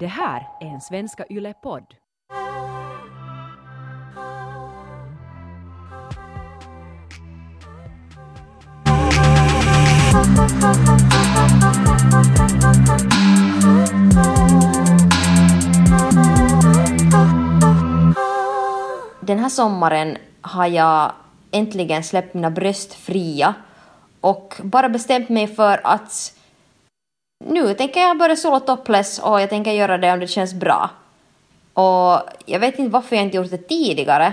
Det här är en Svenska Yle-podd. Den här sommaren har jag äntligen släppt mina bröst fria och bara bestämt mig för att nu tänker jag börja sola topless och jag tänker göra det om det känns bra. Och jag vet inte varför jag inte gjort det tidigare.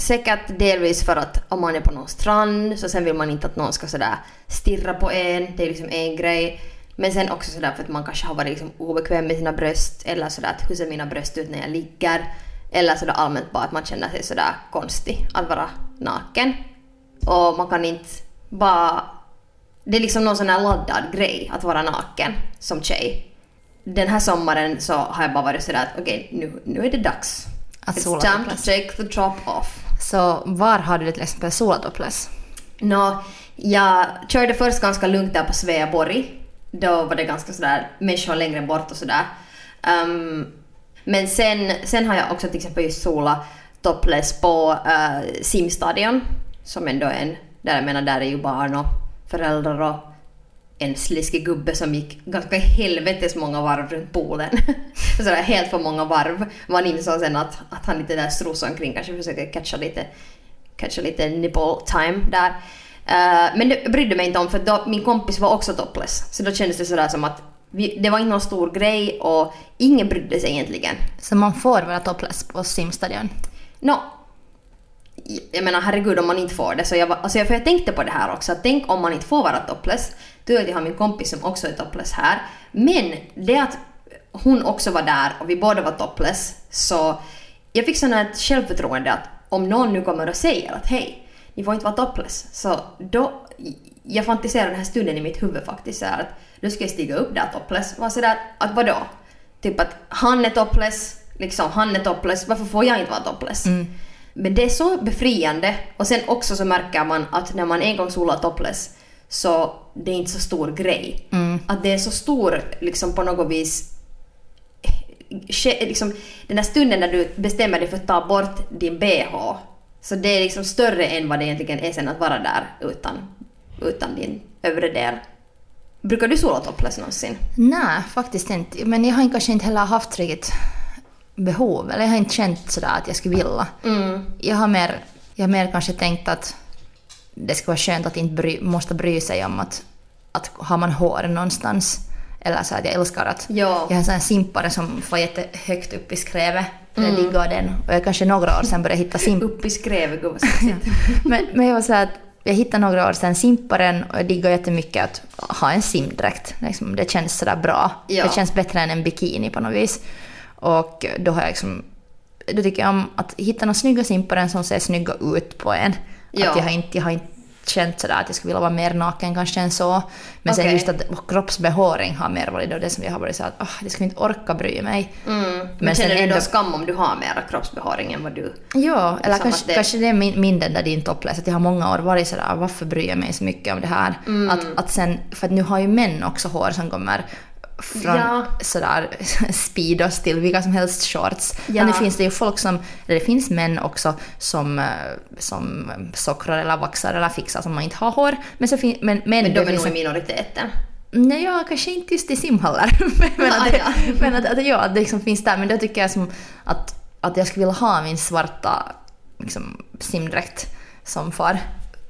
Säkert delvis för att om man är på någon strand så sen vill man inte att någon ska sådär stirra på en, det är liksom en grej. Men sen också sådär för att man kanske har varit liksom obekväm med sina bröst eller sådär att hur ser mina bröst ut när jag ligger? Eller sådär allmänt bara att man känner sig sådär konstig att vara naken. Och man kan inte bara... Det är liksom någon sån här laddad grej att vara naken som tjej. Den här sommaren så har jag bara varit sådär att okej nu, nu är det dags. Att It's time to topless. take the top off. Så var har du till exempel solatopless? Nå, jag körde först ganska lugnt där på Sveaborg. Då var det ganska sådär människor längre bort och sådär. Ehm, men sen, sen har jag också till exempel just sola topless på uh, simstadion. Som ändå är en, där jag menar där är ju barn och föräldrar och en sliskig gubbe som gick ganska helvetes många varv runt poolen. Sådär helt för många varv. Man insåg sen att, att han lite där strosade omkring kanske försökte catcha lite, catcha lite nipple time där. Eh, men det brydde mig inte om för då, min kompis var också topless. Så då kändes det sådär som att vi, det var inte någon stor grej och ingen brydde sig egentligen. Så man får vara topless på simstadion? Nå, jag menar herregud om man inte får det. Så jag, alltså jag, för jag tänkte på det här också, att tänk om man inte får vara topless. Tur att jag har min kompis som också är topless här. Men det att hon också var där och vi båda var topless, så jag fick sån här ett självförtroende att om någon nu kommer och säger att hej, ni får inte vara topless, så då jag fantiserar den här stunden i mitt huvud faktiskt så här att då ska jag stiga upp där topless. Var sådär att vadå? Typ att han är topless, liksom han är topless, varför får jag inte vara topless? Mm. Men det är så befriande och sen också så märker man att när man en gång solar topless så det är inte så stor grej. Att det är så stor liksom på något vis liksom, den där stunden när du bestämmer dig för att ta bort din bh så det är liksom större än vad det egentligen är sen att vara där utan, utan din övre del. Brukar du sola topless någonsin? Nej, faktiskt inte. Men jag har kanske inte heller haft riktigt behov, eller jag har inte känt sådär att jag skulle vilja. Jag, har mer, jag har mer kanske tänkt att det skulle vara skönt att inte bry, måste bry sig om att, att har man hår någonstans. Eller så att jag älskar att Ja. jag har en sån simpare som får jättehögt upp i skrevet. Jag diggar den. Och jag kanske några år sedan började hitta simp Upp i skrevet, sexigt. men, men jag var så att jag hittade några år sedan simparen och jag diggar jättemycket att ha en simdräkt. Liksom, det känns sådär bra. Ja. Det känns bättre än en bikini på något vis. Och då har jag liksom... Då tycker jag om att hitta några snygga simparen som ser snygga ut på en. Ja. Att jag har inte, jag har inte känt sådär att jag skulle vilja vara mer naken kanske än så. Men sen Okej. just att kroppsbehåring har mer varit då det som jag har varit så att oh, jag skulle inte orka bry mig. Mm. Men, sen känner du ändå- då skam om du har mera kroppsbehåring än vad du... Ja, eller Som kanske det- kanske det är min, min den där din topless, att jag har många år varit sådär, varför bryr jag mig så mycket om det här? Mm. Att, att sen, för att nu har ju män också hår som kommer från Ja. sådär speedos till vilka som helst shorts. Ja. Nu finns det ju folk som, det finns män också som, eh, som sockrar eller vaxar eller fixar som man inte har hår. Men, så fin, men, men, Men de är nog i en- minoriteten. Nej, ja, kanske inte just i simhallar. men att, det, men att, att, ja, att det liksom finns där. Men då tycker jag som att, att jag skulle vilja ha min svarta liksom, simdräkt som far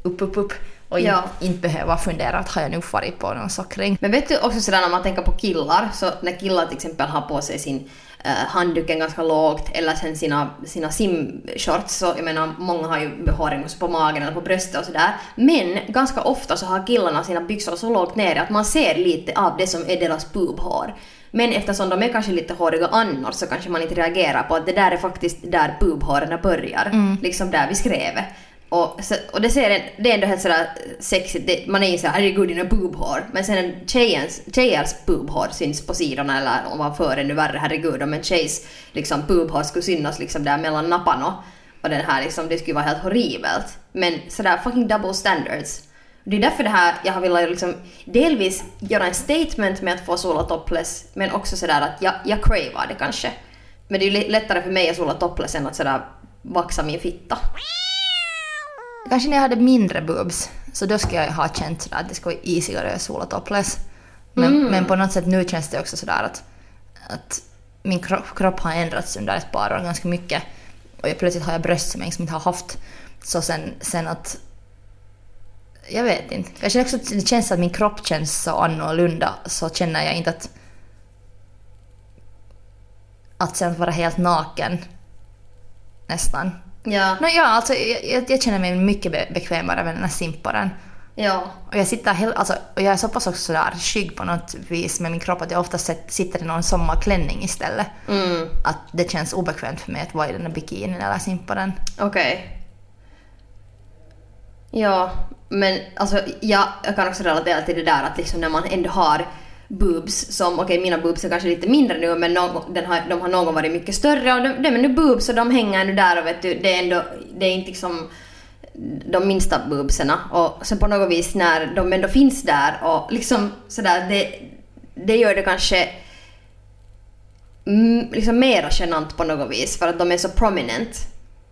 upp, upp, upp. Och in, Ja. inte behöva fundera att har jag nu farit på någon sockring. Men vet du också sådär när man tänker på killar, så när killar till exempel har på sig sin uh, handduken ganska lågt eller sen sina, sina simshorts, så jag menar många har ju behåring på magen eller på bröstet och sådär. Men ganska ofta så har killarna sina byxor så lågt ner att man ser lite av det som är deras pubhår. Men eftersom de är kanske lite håriga annars så kanske man inte reagerar på att det där är faktiskt där pubhåren börjar. Liksom där vid skrevet. Och, så, och det, ser en, det är ändå helt sådär sexigt, det, man är ju såhär herregud dina boobhår. Men sen en tjejens, tjejers boobhår syns på sidorna eller ovanför ännu värre herregud om en tjejs liksom boobhår skulle synas liksom där mellan napparna. Och den här liksom, det skulle vara helt horribelt. Men sådär fucking double standards. Det är därför det här, jag har velat liksom delvis göra en statement med att få sola topless, men också sådär att jag, jag cravar det kanske. Men det är ju lättare för mig att sola topless än att sådär vaxa min fitta. Kanske när jag hade mindre boobs, så då skulle jag ha känt sådär att det skulle vara easigare att sola topless. Men, Mm. men på något sätt nu känns det också sådär att, att min kropp, kropp har ändrats under ett par år ganska mycket. Och jag, plötsligt har jag bröst som jag liksom inte har haft. Så sen, sen att... Jag vet inte. Kanske också det känns att min kropp känns så annorlunda så känner jag inte att... Att sen vara helt naken nästan. Ja, No, ja, alltså, jag, jag- känner mig mycket be- bekvämare med den här simparen. ja, Och jag, sitter hel, alltså, och jag är så pass också sådär skygg på något vis med min kropp att jag ofta sett, sitter i någon sommarklänning istället. mm, Att det känns obekvämt för mig att vara i den här bikinin eller simparen. okej. Ja, men alltså jag, jag kan också relatera till det där att liksom när man ändå har boobs som, okej mina boobs är kanske lite mindre nu men någon, den har, de har någon gång varit mycket större och de, de är nu boobs och de hänger nu där och vet du, det är ändå, det är inte liksom de minsta boobsarna och sen på något vis när de ändå finns där och liksom sådär det, det gör det kanske liksom mera genant på något vis för att de är så prominent.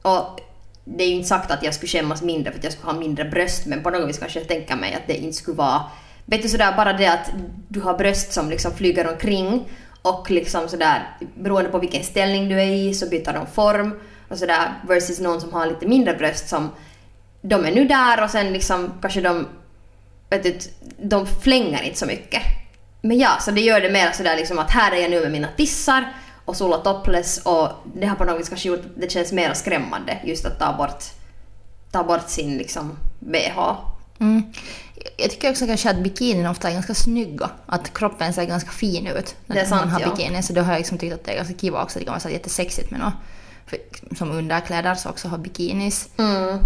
Och det är ju inte sagt att jag skulle skämmas mindre för att jag skulle ha mindre bröst men på något vis kanske jag tänker mig att det inte skulle vara Vet du sådär bara det att du har bröst som liksom flyger omkring och liksom sådär beroende på vilken ställning du är i så byter de form och sådär versus någon som har lite mindre bröst som de är nu där och sen liksom kanske de vet du, de flänger inte så mycket. Men ja, så det gör det mer sådär liksom att här är jag nu med mina tissar och sola topless och det har på något vis kanske gjort det känns mer skrämmande just att ta bort, ta bort sin liksom bh. Mm. Jag tycker också kanske att bikinin ofta är ganska snygga. Att kroppen ser ganska fin ut när Det är sant, man har ja. bikini. Så då har jag liksom tyckt att det är ganska kiva också. Det kan vara så jättesexigt med något. För, som underkläder så också ha bikinis. Mm.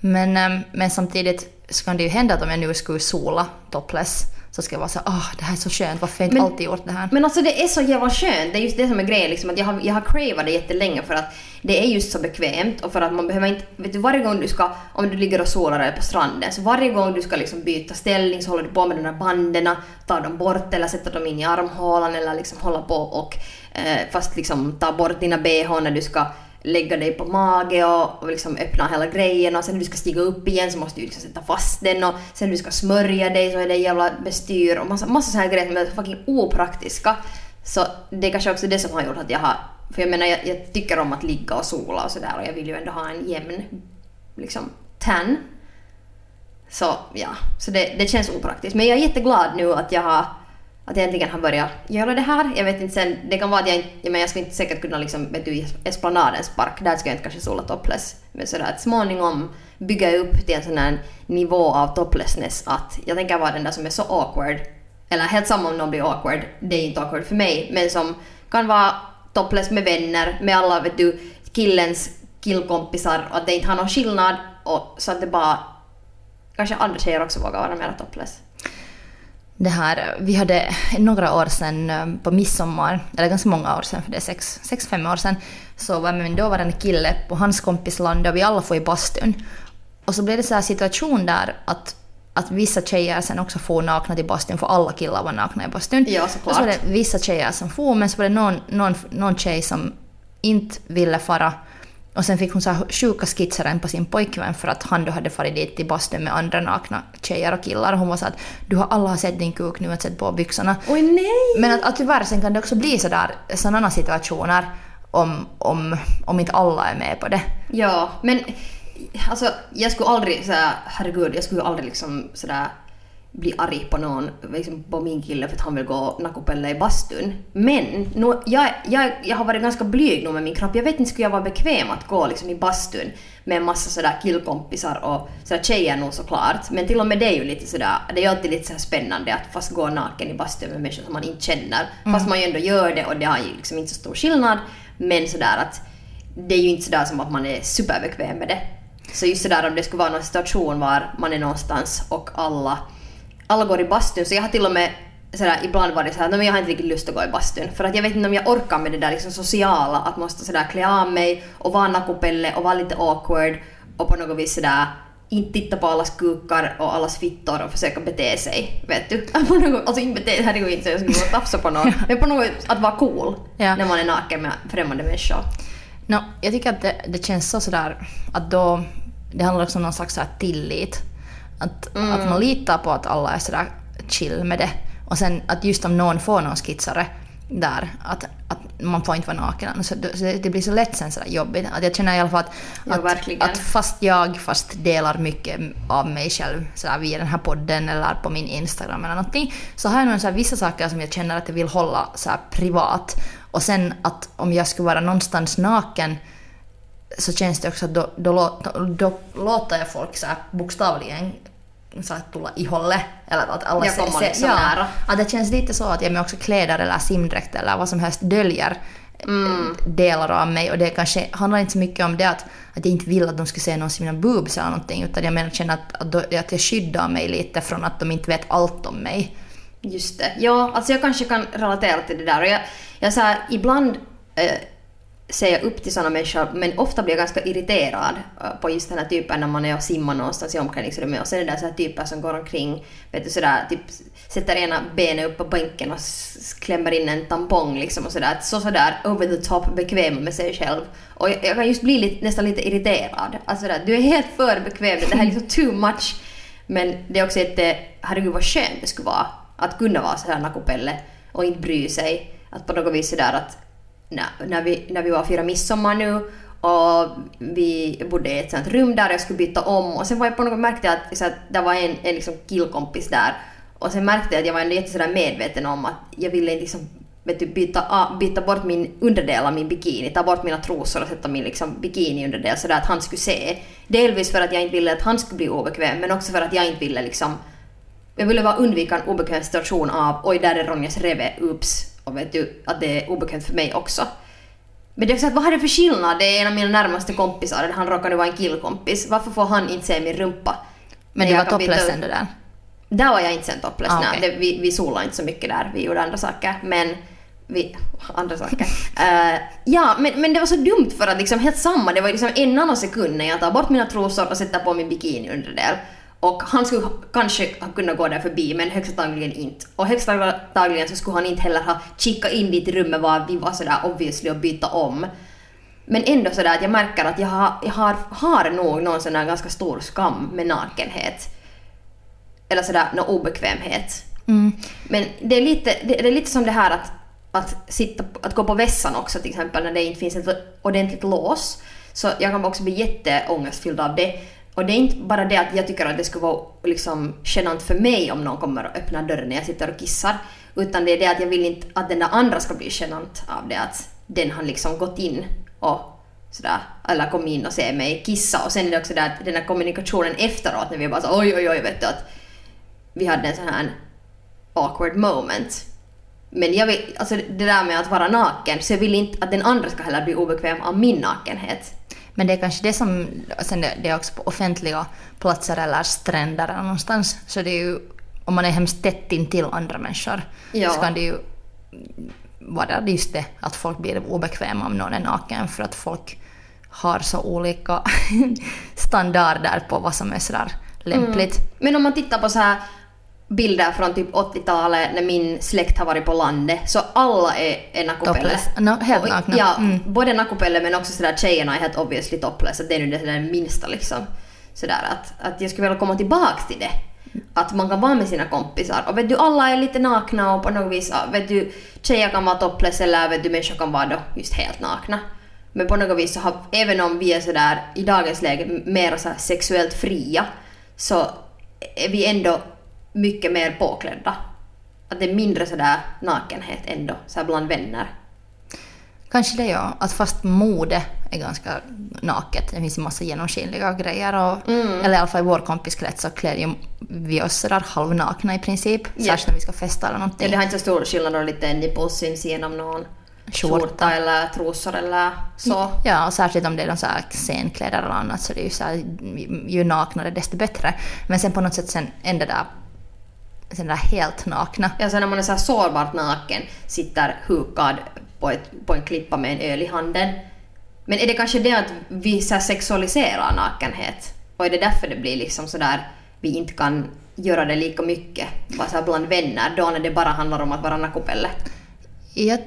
Men, ehm, men samtidigt så kan det ju hända att om jag nu skulle sola topless så ska jag vara så åh det här är så skönt, varför har jag inte Men- alltid gjort det här? Men alltså det är så jävla skönt. Det är just det som är grejen. Liksom, att jag, har, jag har cravat det jättelänge för att det är just så bekvämt och för att man behöver inte... Vet du, varje gång du ska... Om du ligger och solar eller på stranden så varje gång du ska liksom byta ställning så håller du på med de där banden, tar dem bort eller sätter dem in i armhålan eller liksom hålla på och eh, fast liksom ta bort dina bh när du ska lägga dig på mage och, och liksom öppna hela grejen och sen när du ska stiga upp igen så måste du liksom sätta fast den och sen när du ska smörja dig så är det jävla bestyr och massa, massa sådana här grejer som är fucking opraktiska. Så det är kanske också det som har gjort att jag har... För jag menar jag, jag tycker om att ligga och sola och sådär och jag vill ju ändå ha en jämn liksom tan. Så ja, så det, det känns opraktiskt. Men jag är jätteglad nu att jag har att jag äntligen har börjat göra det här. Jag vet inte sen, det kan vara att jag inte, jag, jag skulle inte säkert kunna liksom, vet du, i Esplanadens park, där ska jag inte kanske sola topless. Men sådär att småningom bygga upp till en sån här nivå av toplessness att jag tänker vara den där som är så awkward, eller helt samma om någon blir awkward, det är inte awkward för mig, men som kan vara topless med vänner, med alla vet du, killens killkompisar och att det inte har någon skillnad och så att det bara kanske andra tjejer också vågar vara mer topless. Det här, vi hade några år sedan eh, på midsommar, eller ganska många år sedan för det är sex, sex fem år sedan, så var min dåvarande kille på hans kompisland och vi alla får i bastun. Och så blev det så här situation där att, att vissa tjejer sen också får nakna till bastun för alla killar var nakna i bastun. Ja, Och så såklart. var det vissa tjejer som får men så var det någon, någon, någon tjej som inte ville fara och sen fick hon så sjuka skitser på sin pojkvän för att han då hade farit dit till bastun med andra nakna tjejer och killar och hon var så att du har alla sett din kuk nu, att sett på byxorna. Oj nej! Men att, att tyvärr sen kan det också bli sådär, sådana situationer om, om, om inte alla är med på det. Ja, men alltså jag skulle aldrig såhär, herregud, jag skulle aldrig liksom sådär bli arg på någon, liksom på min kille för att han vill gå nakupelle i bastun. Men nu, jag, jag, jag har varit ganska blyg nu med min kropp. Jag vet inte, skulle jag vara bekväm att gå liksom i bastun med en massa sådär killkompisar och sådär tjejer nog såklart. Men till och med det är ju lite sådär, det är ju alltid lite sådär spännande att fast gå naken i bastun med människor som man inte känner. Fast man ju ändå gör det och det har ju liksom inte så stor skillnad. Men sådär att det är ju inte sådär som att man är superbekväm med det. Så just sådär om det skulle vara någon situation var man är någonstans och alla, alla går i bastun. Så jag har till och med sådär, ibland varit såhär, "Nej, men jag har inte riktigt lust att gå i bastun. För att jag vet inte om jag orkar med det där liksom sociala, att måste sådär klä av mig och vara nakupelle och vara lite awkward och på något vis sådär inte titta på allas kukar och allas fittor och försöka bete sig. Vet du? På något, alltså inte bete herregud inte så jag skulle gå och tafsa på någon. Men på något att vara cool Ja. när man är naken med främmande människor. No, jag tycker att det, det känns så sådär att då, det handlar också om någon slags tillit. Att, att man litar på att alla är sådär chill med det. Och sen att just om någon får någon skitsare där, att, att man får inte vara naken. Så det, blir så lätt sen sådär jobbigt. Att jag känner i alla fall att, Ja, att, att fast jag fast delar mycket av mig själv sådär via den här podden eller på min Instagram eller någonting, så har jag nog vissa saker som jag känner att jag vill hålla privat. Och sen att om jag skulle vara någonstans naken så känns det också att då, då, då låter jag folk så här bokstavligen så här tulla i hållet. Eller att alla Jag ser- ser- liksom nära. Att det känns lite så att jag med också kläder eller simdräkt eller vad som helst döljer Mm. eh, delar av mig. Och det kanske handlar inte så mycket om det att, att jag inte vill att de ska se någon mina boobs eller någonting. Utan jag menar känner att, att, då, att jag skyddar mig lite från att de inte vet allt om mig. Just det. Ja, alltså jag kanske kan relatera till det där. Och jag, jag så här, ibland eh, ser jag upp till sådana människor, men ofta blir jag ganska irriterad eh, på just den här typen när man är och simmar någonstans i omklädningsrummet och sen är det där så här typer som går omkring, vet du sådär, typ sätter ena benet upp på bänken och klämmer in en tampong liksom och sådär. Så sådär over the top bekväm med sig själv. Och jag, jag kan just bli lite, nästan lite irriterad. Alltså där, du är helt för bekväm, det här är liksom too much. Men det är också jätte, herregud vad skönt det skulle vara att kunna vara sådär nakupelle och inte bry sig. Att på något vis sådär att när, vi, när vi var och firade midsommar nu och vi bodde i ett sånt rum där jag skulle byta om och sen var jag på något märkte jag att, så att det var en, en liksom killkompis där och sen märkte jag att jag var ändå jättesådär medveten om att jag ville inte liksom vet du, byta, byta bort min underdel av min bikini, ta bort mina trosor och sätta min liksom bikini-underdel sådär att han skulle se. Delvis för att jag inte ville att han skulle bli obekväm men också för att jag inte ville liksom jag ville bara undvika en obekväm situation av oj där är Ronjas reve, oops. Och vet du att det är obekvämt för mig också. Men det är också att vad har det för skillnad? Det är en av mina närmaste kompisar, han råkar nu vara en killkompis. Varför får han inte se min rumpa? Men du jag var topless ändå där. Där var jag inte sen topless, Ah, okej. det, vi, vi solade inte så mycket där, vi gjorde andra saker. Men vi, andra saker. Eh, ja, men, men det var så dumt för att liksom helt samma, det var liksom en nanosekund när jag tar bort mina trosor och sätter på min bikini underdel. Och han skulle kanske ha kunnat gå där förbi men högst antagligen inte. Och högst antagligen så skulle han inte heller ha kikat in dit i rummet var vi var sådär obviously och byta om. Men ändå sådär att jag märker att jag har, jag har, har nog någon sån där ganska stor skam med nakenhet. Eller sådär någon obekvämhet. Mm. Men det är lite, det, det är lite som det här att, att, sitta, att gå på vässan också till exempel när det inte finns ett ordentligt lås. Så jag kan också bli jätteångestfylld av det. Och det är inte bara det att jag tycker att det skulle vara liksom genant för mig om någon kommer och öppnar dörren när jag sitter och kissar. Utan det är det att jag vill inte att den där andra ska bli genant av det att den har liksom gått in och sådär, eller kom in och se mig kissa. Och sen är det också det att den här kommunikationen efteråt när vi bara så oj oj oj vet du att vi hade en sån här awkward moment. Men jag vill, alltså det där med att vara naken, så jag vill inte att den andra ska heller bli obekväm av min nakenhet. Men det är kanske det som, sen det, det är också på offentliga platser eller stränder eller någonstans, så det är ju, om man är hemskt tätt intill andra människor, Ja. så kan det ju vara just det, att folk blir obekväma om någon är naken för att folk har så olika standarder på vad som är sådär lämpligt. Men om man tittar på så här bilder från typ 80-talet när min släkt har varit på landet, så alla är, är nakupelle. No, helt Och- nakna. Ja, Mm. både nakupelle men också sådär tjejerna är helt obviously topless, det är nu det sådär minsta liksom. Sådär att, att jag skulle vilja komma tillbaks till det. Att man kan vara med sina kompisar och vet du alla är lite nakna och på något vis, vet du tjejer kan vara topless eller vet du människor kan vara då just helt nakna. Men på något vis så har, även om vi är sådär i dagens läge mer så sexuellt fria så är vi ändå mycket mer påklädda. Att det är mindre sådär nakenhet ändå, så bland vänner. Kanske det ja, att fast mode är ganska naket. Det finns ju massa genomskinliga grejer och, Mm. eller i alla fall i vår kompiskrets så klär vi oss sådär halvnakna i princip. Ja. Särskilt när vi ska festa eller Ja, någonting. det har inte så stor skillnad om lite nipples syns genom någon Skjorta. eller trosor eller så. Ja, och särskilt om det är de så här scenkläder eller annat så det är ju så här, ju naknare desto bättre. Men sen på något sätt sen ända där, sen där helt nakna. Ja, så när man är så här sårbart naken, sitter hukad på, ett, på en klippa med en öl i handen. Men är det kanske det att vi så sexualiserar nakenhet? Och är det därför det blir liksom sådär, vi inte kan göra det lika mycket, bara så bland vänner, då när det bara handlar om att vara nakupelle? Jag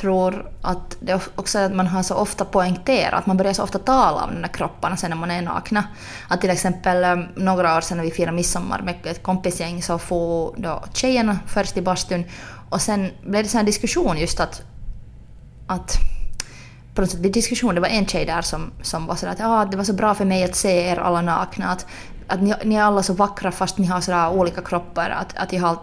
tror att det också är att man har så ofta poängterat, att man börjar så ofta tala om de där kropparna sen när man är nakna. Att till exempel eh, några år sedan när vi firade midsommar med ett kompisgäng så får då tjejerna först i bastun och sen blev det så här diskussion just att, att på något sätt vid diskussion, det var en tjej där som, som var sådär att ah, det var så bra för mig att se er alla nakna. Att, att ni, ni är alla så vackra fast ni har sådär olika kroppar. Att, att jag har,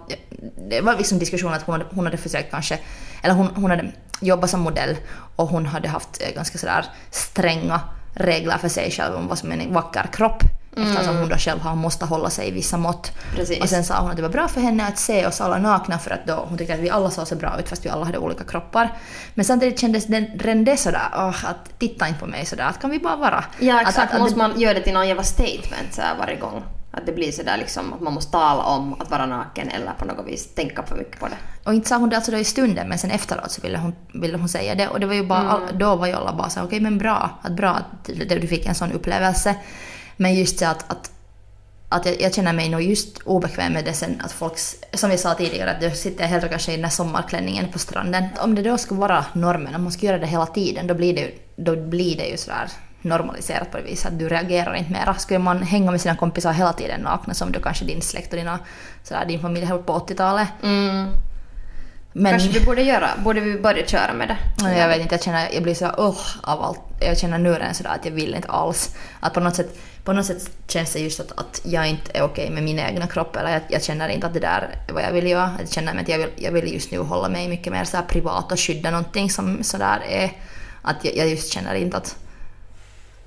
det var liksom diskussion att hon hon hade försökt kanske, eller hon, hon hade jobbat som modell och hon hade haft eh, ganska sådär stränga regler för sig själv om vad som är en vacker kropp. Eftersom hon då själv har måste hålla sig i vissa mått. Precis. Och sen sa hon att det var bra för henne att se oss alla nakna för att då hon tyckte att vi alla såg så bra ut fast vi alla hade olika kroppar. Men samtidigt kändes den redan det sådär, åh, att titta inte på mig sådär, att kan vi bara vara? Ja Att- exakt, att- att måste det- man göra det till någon jävla statement så varje gång? Att det blir sådär liksom att man måste tala om att vara naken eller på något vis tänka för mycket på det. Och inte sa hon det alltså då i stunden men sen efteråt så ville hon, ville hon säga det och det var ju bara, Mm. då var ju alla bara så okej men bra, att bra att du fick en sån upplevelse. Men just det att, att, att jag, jag känner mig nog just obekväm med det sen att folk, som vi sa tidigare, att du sitter hellre kanske i den där sommarklänningen på stranden. Om det då skulle vara normen, om man skulle göra det hela tiden, då blir det ju, då blir det ju sådär normaliserat på det viset att du reagerar inte mera. Skulle man hänga med sina kompisar hela tiden nakna som då kanske din släkt och dina, sådär, din familj höll på 80-talet. Mm. Men, Kanske vi borde göra, borde vi börja köra med det? Nej, Jag vet inte, jag känner, jag blir så oh, av allt. Jag känner nu redan sådär att jag vill inte alls. Att på något sätt, på något sätt känns det just att, att jag inte är okej med min egna kropp. Eller jag, jag känner inte att det där är vad jag vill göra. Jag känner att jag vill, jag vill just nu hålla mig mycket mer så här privat och skydda någonting som sådär är... Att jag, jag just känner inte att,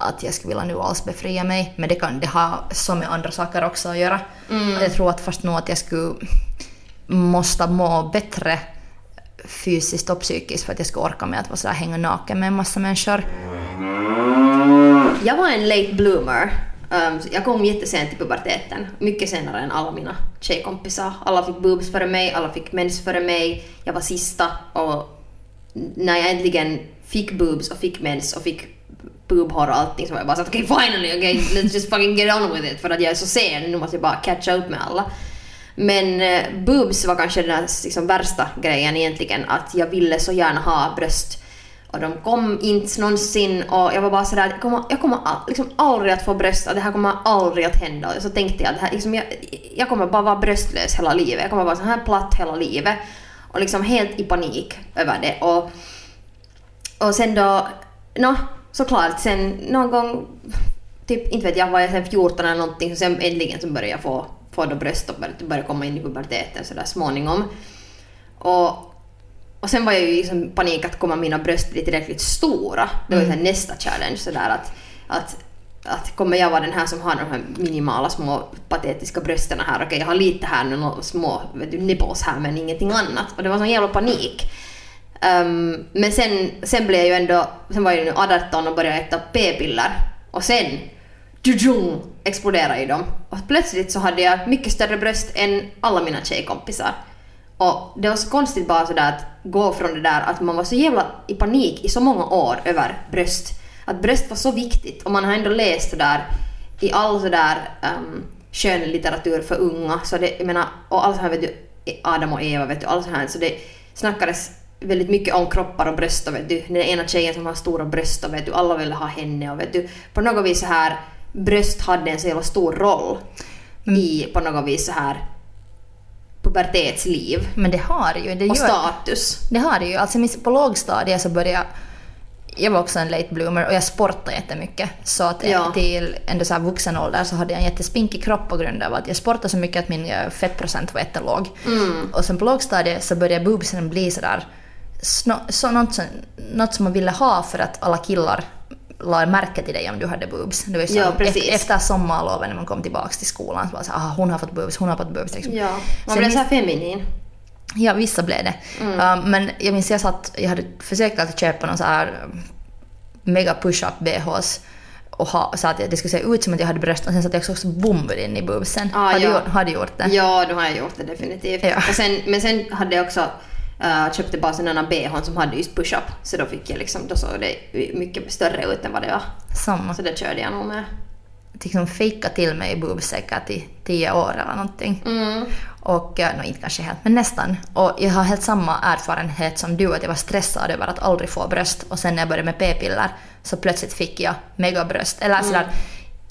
att jag skulle vilja nu alls befria mig. Men det kan det ha så med andra saker också att göra. Att Jag tror att fast nog att jag skulle måste må bättre fysiskt och psykiskt för att jag ska orka med att vara sådär hänga naken med en massa människor. Jag var en late bloomer. Um, jag kom jättesent i puberteten. Mycket senare än alla mina tjejkompisar. Alla fick boobs före mig, alla fick mens före mig. Jag var sista och när jag äntligen fick boobs och fick mens och fick pubhår och allting liksom. så var jag bara såhär okej okay, finally, okay, let's just fucking get on with it för att jag är så sen, nu måste jag bara catcha upp med alla. Men eh, boobs var kanske den liksom, värsta grejen egentligen, att jag ville så gärna ha bröst. Och de kom inte någonsin och jag var bara sådär, jag kommer, jag kommer all, liksom aldrig att få bröst, och det här kommer aldrig att hända. Och så tänkte jag, det här, liksom, jag, jag kommer bara vara bröstlös hela livet, jag kommer vara så här platt hela livet. Och liksom helt i panik över det. Och, och sen då, no, såklart sen någon gång, typ inte vet jag, var jag sen 14 eller någonting, så sen äntligen så började jag få, få då bröst och började, började komma in i puberteten sådär småningom. Och, och sen var jag ju liksom panik att kommer mina bröst bli tillräckligt stora? Det var ju mm. nästa challenge sådär att, att att kommer jag vara den här som har de här minimala små patetiska brösten här, okej jag har lite här nu, små vet du, nipples här men ingenting annat. Och det var sån jävla panik. Um, men sen, sen blev jag ju ändå, sen var jag ju 18 och började äta p-piller. Och sen, tjung, exploderade ju de. Och plötsligt så hade jag mycket större bröst än alla mina tjejkompisar. Och det var så konstigt bara sådär att gå från det där att man var så jävla i panik i så många år över bröst. Att bröst var så viktigt och man har ändå läst sådär i all sådär um, ehm, skönlitteratur för unga. Så det, jag menar, och allt så här vet du, Adam och Eva vet du, allt så här. Så det snackades väldigt mycket om kroppar och bröst och vet du, den ena tjejen som har stora bröst och vet du, alla ville ha henne och vet du, på något vis så här bröst hade en så jävla stor roll mm. i på något vis så här pubertetsliv. Men det har ju. Det och gör, status. Det har det ju. Alltså på lågstadiet så började jag jag var också en late bloomer och jag sportade jättemycket. Så att Ja. till ändå så här vuxen ålder så hade jag en jättespinkig kropp på grund av att jag sportade så mycket att min eh, fettprocent var jättelåg. Mm. Och sen på lågstadiet så började boobsen bli sådär, sno- så något, som, något som man ville ha för att alla killar la märke till dig om du hade boobs. Det var ju så, Ja, efter, efter sommarloven när man kom tillbaks till skolan så var det så aha, hon har fått boobs, hon har fått boobs. Liksom. Ja, man blev så här feminin. Ja, vissa blev det. Uh, men jag minns jag satt, jag hade försökt alltid köpa någon så här um, mega push-up BHs och ha, så att det skulle se ut som att jag hade bröst och sen satte jag också bomull in i boobsen. Ah, har, du ja. gjort, har du gjort det? Ja, då har jag gjort det definitivt. Ja. Och sen, men sen hade jag också uh, köpte bara sådana bhn som hade just push-up. Så då fick jag liksom, då såg det mycket större ut än vad det var. Samma. Så det körde jag nog med. liksom fejkat till mig boobs säkert i tio år eller någonting. Och, eh, no, inte kanske helt, men nästan. Och jag har helt samma erfarenhet som du, att jag var stressad över att aldrig få bröst. Och sen när jag började med p-piller så plötsligt fick jag megabröst. Eller sådär,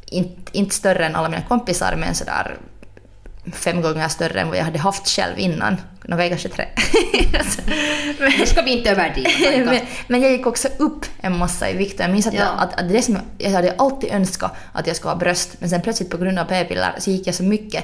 inte, inte större än alla mina kompisar, men sådär fem gånger större än vad jag hade haft själv innan. Några kanske tre. Nu ska vi inte överdriva. men, men jag gick också upp en massa i vikt. Jag minns att, Ja. jag, att, att det som jag, jag hade alltid önskat att jag skulle ha bröst, men sen plötsligt på grund av p-piller så gick jag så mycket,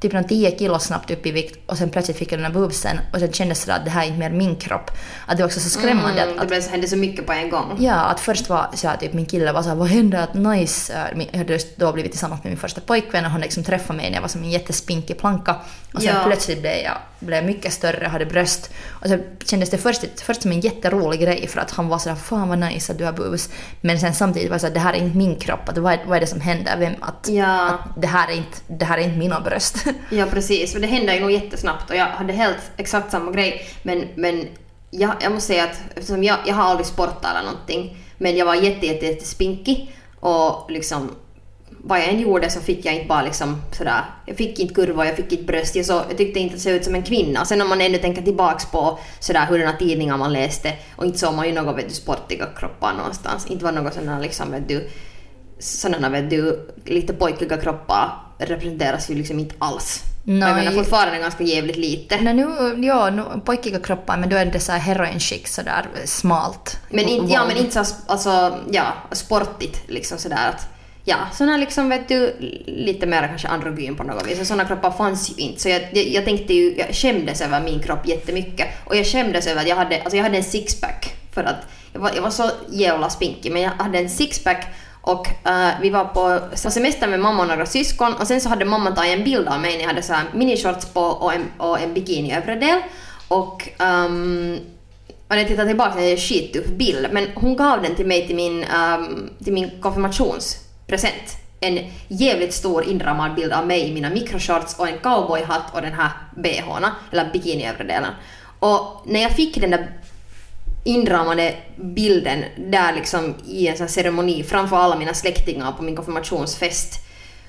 typ någon 10 kilo snabbt upp i vikt och sen plötsligt fick jag den här boobsen och sen kändes det att det här är inte mer min kropp. Att det var också så skrämmande Mm, att, det blev så, hände så mycket på en gång. Ja, att först var så här, typ min kille var så här, vad hände att nice, min- jag hade just då blivit tillsammans med min första pojkvän och han liksom träffade mig när jag var som en jättespinkig planka. Och sen Ja. plötsligt blev jag blev mycket större, hade bröst. Och så kändes det först, först som en jätterolig grej för att han var sådär fan vad nice att du har boobs. Men sen samtidigt var det så att det här är inte min kropp, att vad, är, vad är det som händer? Vem, att, Ja. att det, här är inte, det här är inte mina bröst. Ja precis, för det hände ju nog jättesnabbt och jag hade helt exakt samma grej. Men, men jag, jag måste säga att eftersom jag, jag har aldrig sportat eller någonting, men jag var jätte, jätte, jätte spinkig och liksom vad jag än gjorde så fick jag inte bara liksom sådär, jag fick inte kurvor, jag fick inte bröst, jag, så, jag tyckte inte att jag såg ut som en kvinna. Sen om man ännu tänker tillbaks på sådär hurdana tidningar man läste och inte såg man ju några vet du, sportiga kroppar någonstans. Inte var något sådana liksom vet du, sådana vet du, lite pojkiga kroppar representeras ju liksom inte alls. Nej. Jag menar fortfarande ganska jävligt lite. Nej, nu, ja, nu, pojkiga kroppar, men då är det så här heroin chic, sådär smalt. Men inte, ja, men inte så alltså, ja, sportigt liksom sådär att Ja, såna liksom vet du, lite mer kanske androgyn på något vis. Såna kroppar fanns ju inte. Så jag, jag, jag tänkte ju, jag skämdes över min kropp jättemycket. Och jag skämdes över att jag hade, alltså jag hade en sixpack. För att jag var, jag var så jävla spinkig, men jag hade en sixpack och uh, vi var på semester med mamma och några syskon och sen så hade mamma tagit en bild av mig när jag hade så här minishorts på och en, och en bikini övre del. Och um, och när jag tittar tillbaka så är det en skittuff bild, men hon gav den till mig till min, um, till min present. En jävligt stor inramad bild av mig i mina mikroshorts och en cowboyhatt och den här bhna, eller bikini övre delen. Och när jag fick den där inramade bilden där liksom i en sån här ceremoni framför alla mina släktingar på min konfirmationsfest.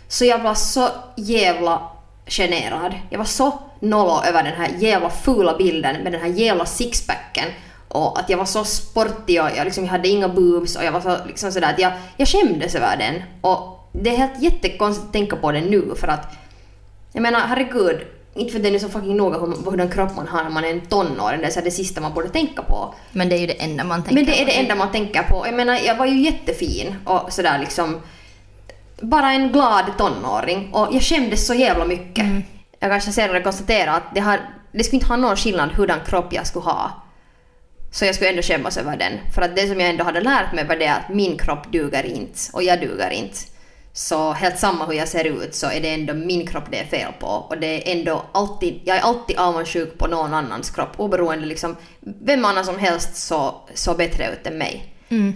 Så jag var så jävla generad. Jag var så nollo över den här jävla fula bilden med den här jävla sixpacken. Och att jag var så sportig och jag, liksom, jag hade inga boobs och jag var så liksom sådär att jag, jag skämdes över den. Och det är helt jättekonstigt att tänka på det nu för att jag menar herregud, inte för att det är så fucking noga hur, hur den kropp man har när man är en tonåring, det är så det sista man borde tänka på. Men det är ju det enda man tänker Men det är på. det enda man tänker på. Jag menar, jag var ju jättefin och sådär liksom bara en glad tonåring och jag skämdes så jävla mycket. Jag kanske senare konstaterar att det, har, det skulle inte ha någon skillnad hurdan kropp jag skulle ha. Så jag skulle ändå skämmas över den. För att det som jag ändå hade lärt mig var det att min kropp duger inte och jag duger inte. Så helt samma hur jag ser ut så är det ändå min kropp det är fel på. Och det är ändå alltid, jag är alltid avundsjuk på någon annans kropp. Oberoende liksom, vem annan som helst så, så bättre ut än mig.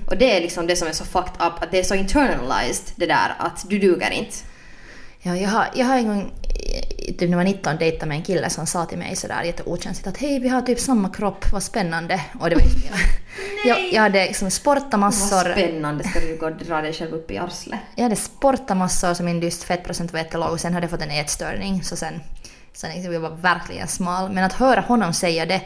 Och det är liksom det som är så fucked up, att det är så internalized det där att du duger inte. Ja, jag, har, jag har en gång, eh, typ när jag var 19, dejtat med en kille som sa till mig sådär jätteokänsligt att hej vi har typ samma kropp, vad spännande. Och det var just jag. jag, jag hade liksom sportat Vad massor. spännande, ska du gå och dra dig själv upp i arslet? Jag hade sportat massor så min just fettprocent var jättelåg och sen hade jag fått en ätstörning så sen, sen liksom, jag var verkligen smal. Men att höra honom säga det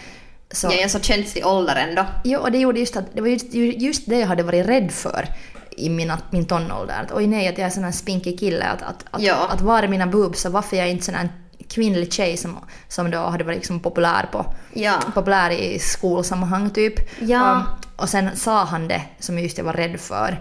så... Jag är en så känslig ålder ändå. Jo, och det gjorde just att det var just, just det jag hade varit rädd för i mina, min tonålder. Att oj nej, att jag är sån här spinkig kille. Att, att, att, Ja. att var är mina boobs och varför är jag inte sån här kvinnlig tjej som, som då hade varit liksom populär på Ja. populär i skolsammanhang typ. Ja. Och, och sen sa han det som just jag var rädd för.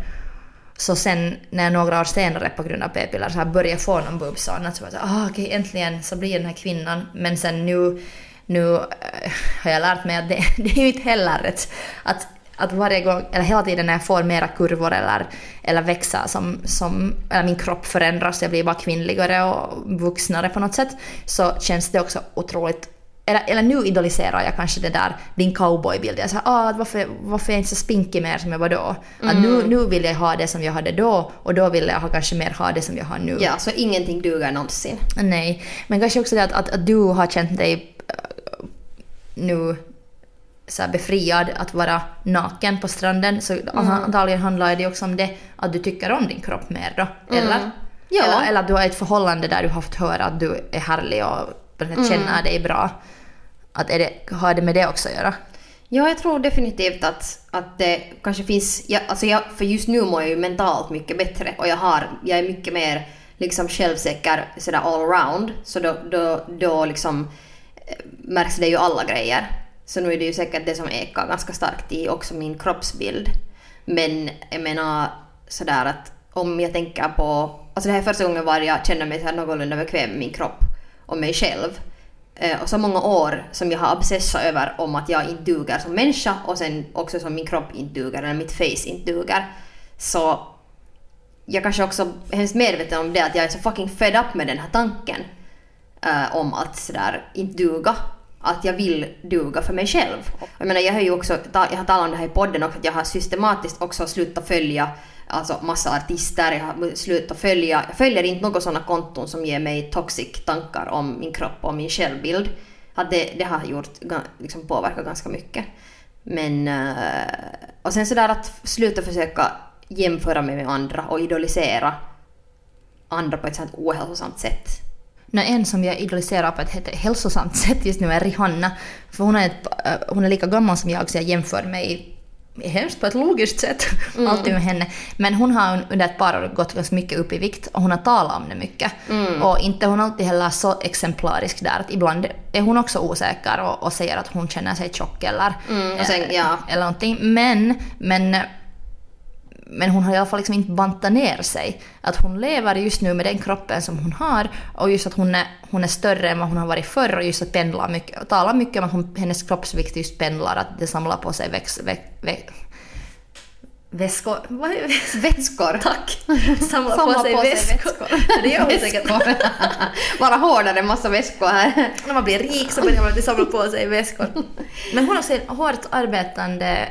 Så sen när jag några år senare på grund av p-piller så här började få någon boobs och annat så var jag såhär, ah, okej äntligen så blir jag den här kvinnan. Men sen nu, nu eh, har jag lärt mig att det, det är ju inte heller rätt. Att, att varje gång, eller hela tiden när jag får mera kurvor eller, eller växa som, som, eller min kropp förändras, jag blir bara kvinnligare och vuxnare på något sätt, så känns det också otroligt eller, eller nu idoliserar jag kanske det där, din cowboybild. Jag säger ah, varför, varför är jag inte så spinkig mer som jag var då? Att nu, nu vill jag ha det som jag hade då och då vill jag ha, kanske mer ha det som jag har nu. Ja, så ingenting duger någonsin. Nej, men kanske också det att, att, att du har känt dig äh, nu så befriad att vara naken på stranden. Så antagligen handlar det också om det att du tycker om din kropp mer då. Eller? Ja. Eller, eller att du har ett förhållande där du har fått höra att du är härlig och känner dig bra. Att är det, har det med det också att göra? Ja, jag tror definitivt att, att det kanske finns... Jag, alltså jag, för just nu mår jag ju mentalt mycket bättre och jag, har, jag är mycket mer liksom självsäker sådär all around. Så då, då, då liksom eh, märks det ju alla grejer. Så nu är det ju säkert det som ekar ganska starkt i också min kroppsbild. Men jag menar sådär att om jag tänker på... Alltså det här är första gången var jag känner mig så här någorlunda bekväm med min kropp och mig själv. Eh, och så många år som jag har obsessat över om att jag inte duger som människa och sen också som min kropp inte duger eller mitt face inte duger. Så jag kanske också är hemskt medveten om det att jag är så fucking fed up med den här tanken Uh, om att sådär inte duga. Att jag vill duga för mig själv. Jag menar jag har ju också, jag har talat om det här i podden också, att jag har systematiskt också slutat följa alltså massa artister, jag har slutat följa, jag följer inte några sådana konton som ger mig toxic tankar om min kropp och min självbild. Att det, det har gjort, liksom påverkat ganska mycket. Men, eh, och sen sådär att sluta försöka jämföra mig med andra och idolisera andra på ett sånt ohälsosamt sätt. Nå, en som jag idoliserar på ett hälsosamt sätt just nu är Rihanna. För hon är, ett, äh, hon är lika gammal som jag så jag jämför mig hemskt på ett logiskt sätt alltid med henne. Men hon har under ett par år gått ganska mycket upp i vikt och hon har talat om det mycket. Och inte hon alltid heller så exemplarisk där att ibland är hon också osäker och, och säger att hon känner sig tjock eller, Mm, sen, ja. eller någonting. Men, men men hon har i alla fall liksom inte bantat ner sig. Att hon lever just nu med den kroppen som hon har och just att hon är, hon är större än vad hon har varit förr och just att pendlar mycket och talar mycket om att hon, hennes kroppsvikt just pendlar, att det samlar på sig väx, väx, väx, väskor. Vad är? Vätskor. Tack! Samlar Samlar på sig på sig väskor. Det gör hon säkert. Väskor. Bara hårdare massa väskor här. När man blir rik så börjar man samla på sig väskor. Men hon är också en hårt arbetande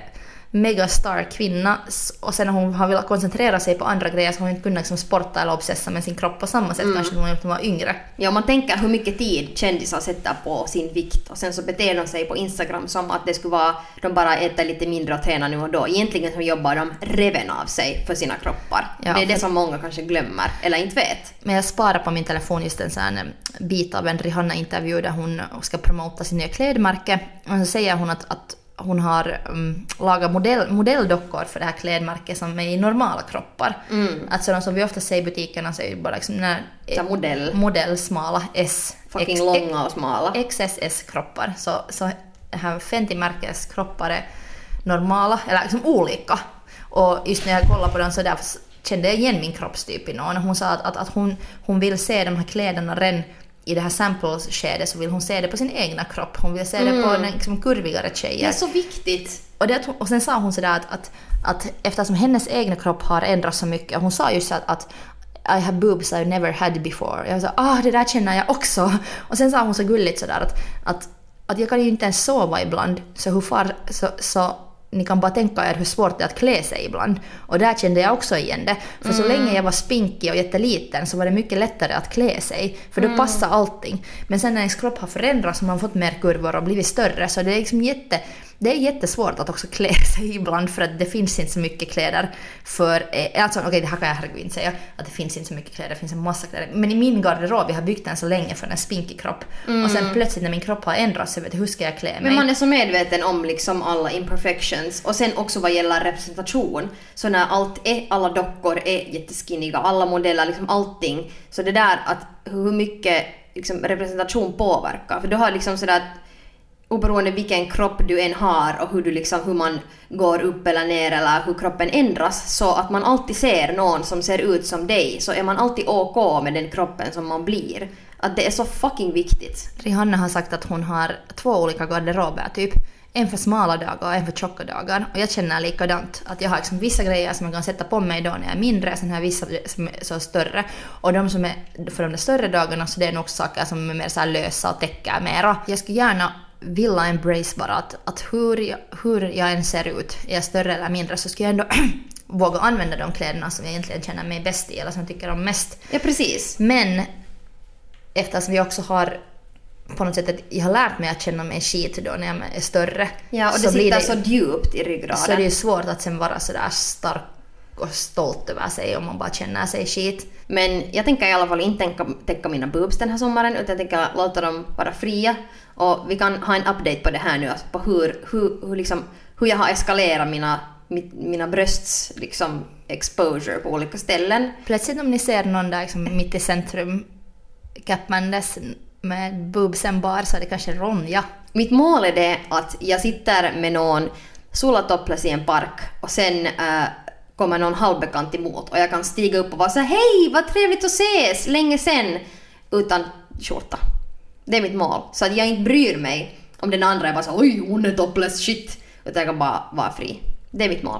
megastar kvinna och sen när hon har velat koncentrera sig på andra grejer så har hon inte kunnat liksom sporta eller obsessa med sin kropp på samma sätt kanske som hon gjort när hon var yngre. Ja, man tänker hur mycket tid kändisar sätter på sin vikt och sen så beter de sig på Instagram som att det skulle vara de bara äter lite mindre och tränar nu och då. Egentligen så jobbar de reven av sig för sina kroppar. Ja, det är det som många kanske glömmer eller inte vet. Men jag sparar på min telefon just en sån här bit av en Rihanna-intervju där hon ska promota sin nya klädmärke. Och så säger hon att, att hon har um, lagat modell, modelldockor för det här klädmärket som är i normala kroppar. Alltså de som vi ofta ser i butikerna så är ju bara liksom när, Så här modell. modellsmala S. Fucking X- långa och smala. XSS-kroppar. Så, så här Fenty-märkes kroppar är normala, eller liksom olika. Och just när jag kollade på dem så där kände jag igen min kroppstyp i någon. Hon sa att, att, att hon, hon vill se de här kläderna redan i det här sampleskedet så vill hon se det på sin egna kropp. Hon vill se det på den liksom kurvigare Det tjejer. är så viktigt. Och, det, och sen sa hon sådär att, att, att eftersom hennes egna kropp har ändrats så mycket, hon sa just att, att I have boobs I've never had before. Jag sa ah det där känner jag också. Och sen sa hon så gulligt sådär att, att, att jag kan ju inte ens sova ibland, så hur far, så, så ni kan bara tänka er hur svårt det är att klä sig ibland. Och där kände jag också igen det. För så länge jag var spinkig och jätteliten så var det mycket lättare att klä sig. För då passade allting. Men sen när ens kropp har förändrats och man fått mer kurvor och blivit större så det är liksom jätte det är jättesvårt att också klä sig ibland för att det finns inte så mycket kläder för... eh, Alltså okej, det här kan jag herregud inte säga att det finns inte så mycket kläder, det finns en massa kläder. Men i min garderob, jag har byggt den så länge för en spinkig kropp. Och sen plötsligt när min kropp har ändrats så vet jag hur ska jag klä mig? Men man är så medveten om liksom alla imperfections och sen också vad gäller representation. Så när allt är, alla dockor är jätteskinniga, alla modeller, liksom allting. Så det där att hur mycket liksom, representation påverkar. För du har liksom sådär oberoende vilken kropp du än har och hur, du liksom, hur man går upp eller ner eller hur kroppen ändras så att man alltid ser någon som ser ut som dig så är man alltid OK med den kroppen som man blir. Att det är så fucking viktigt. Rihanna har sagt att hon har två olika garderober, typ en för smala dagar och en för tjocka dagar. Och jag känner likadant. Att jag har liksom vissa grejer som jag kan sätta på mig då när jag är mindre, sen har jag vissa som är så större. Och de som är för de där större dagarna så det är nog saker som är mer så här lösa och täcker mera. Jag skulle gärna vilja embrace bara att, att hur, jag, hur jag än ser ut, är jag större eller mindre, så skulle jag ändå våga använda de kläderna som jag egentligen känner mig bäst i eller som jag tycker om mest. Ja, precis. Men eftersom jag också har på något sätt att jag har lärt mig att känna mig skit då när jag är större. Ja, och det så sitter så djupt i ryggraden. så är det ju svårt att sen vara sådär stark och stolt över sig om man bara känner sig skit. Men jag tänker i alla fall inte tänka, tänka mina boobs den här sommaren utan jag tänker låta dem vara fria. Och vi kan ha en update på det här nu, alltså på hur, hur, hur, liksom, hur jag har eskalerat mina, mina brösts liksom, exposure på olika ställen. Plötsligt om ni ser någon där liksom mitt i centrum kappandes med boobsen bar så är det kanske Ronja. Mitt mål är det att jag sitter med någon solatopless i en park och sen äh, kommer någon halvbekant emot och jag kan stiga upp och vara så här, hej vad trevligt att ses, länge sen, utan skjorta. Det är mitt mål. Så att jag inte bryr mig om den andra är bara så oj hon är topless, shit. Utan jag kan bara vara fri. Det är mitt mål.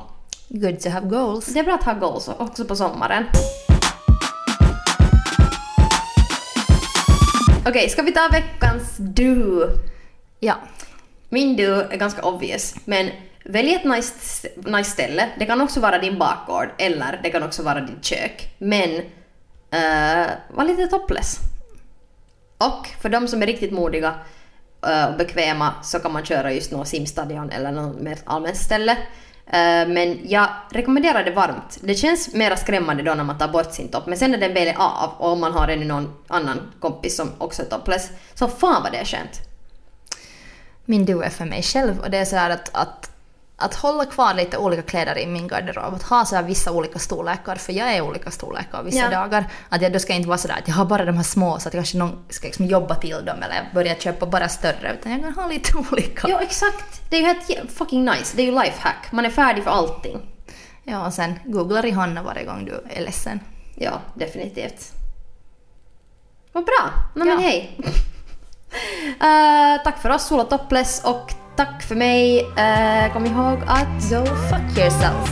Good to have goals. Det är bra att ha goals också på sommaren. Okej, ska vi ta veckans du? Ja. Min du är ganska obvious, men välj ett nice, nice ställe. Det kan också vara din bakgård eller det kan också vara ditt kök. Men uh, var lite topless. Och för de som är riktigt modiga eh, och bekväma så kan man köra just någon simstadion eller något mer allmänt ställe. Eh, men jag rekommenderar det varmt. Det känns mera skrämmande då när man tar bort sin topp, men sen när den väl är av och om man har ännu någon annan kompis som också är topless, så fan vad det är skönt. Min du är för mig själv och det är så här att, att att hålla kvar lite olika kläder i min garderob, att ha så vissa olika storlekar, för jag är olika storlekar vissa Ja. dagar. Att jag då ska inte vara sådär att jag har bara de här små så att kanske någon ska liksom jobba till dem eller börja köpa bara större, utan jag kan ha lite olika. Ja, exakt. Det är ju helt fucking nice. Det är ju lifehack. Man är färdig för allting. Ja, och sen googlar Johanna varje gång du är ledsen. Ja, definitivt. Vad bra. Men Ja. hej. Eh, tack för oss, Sola Topless och tack för mig. Eh, kom ihåg att Go fuck yourself.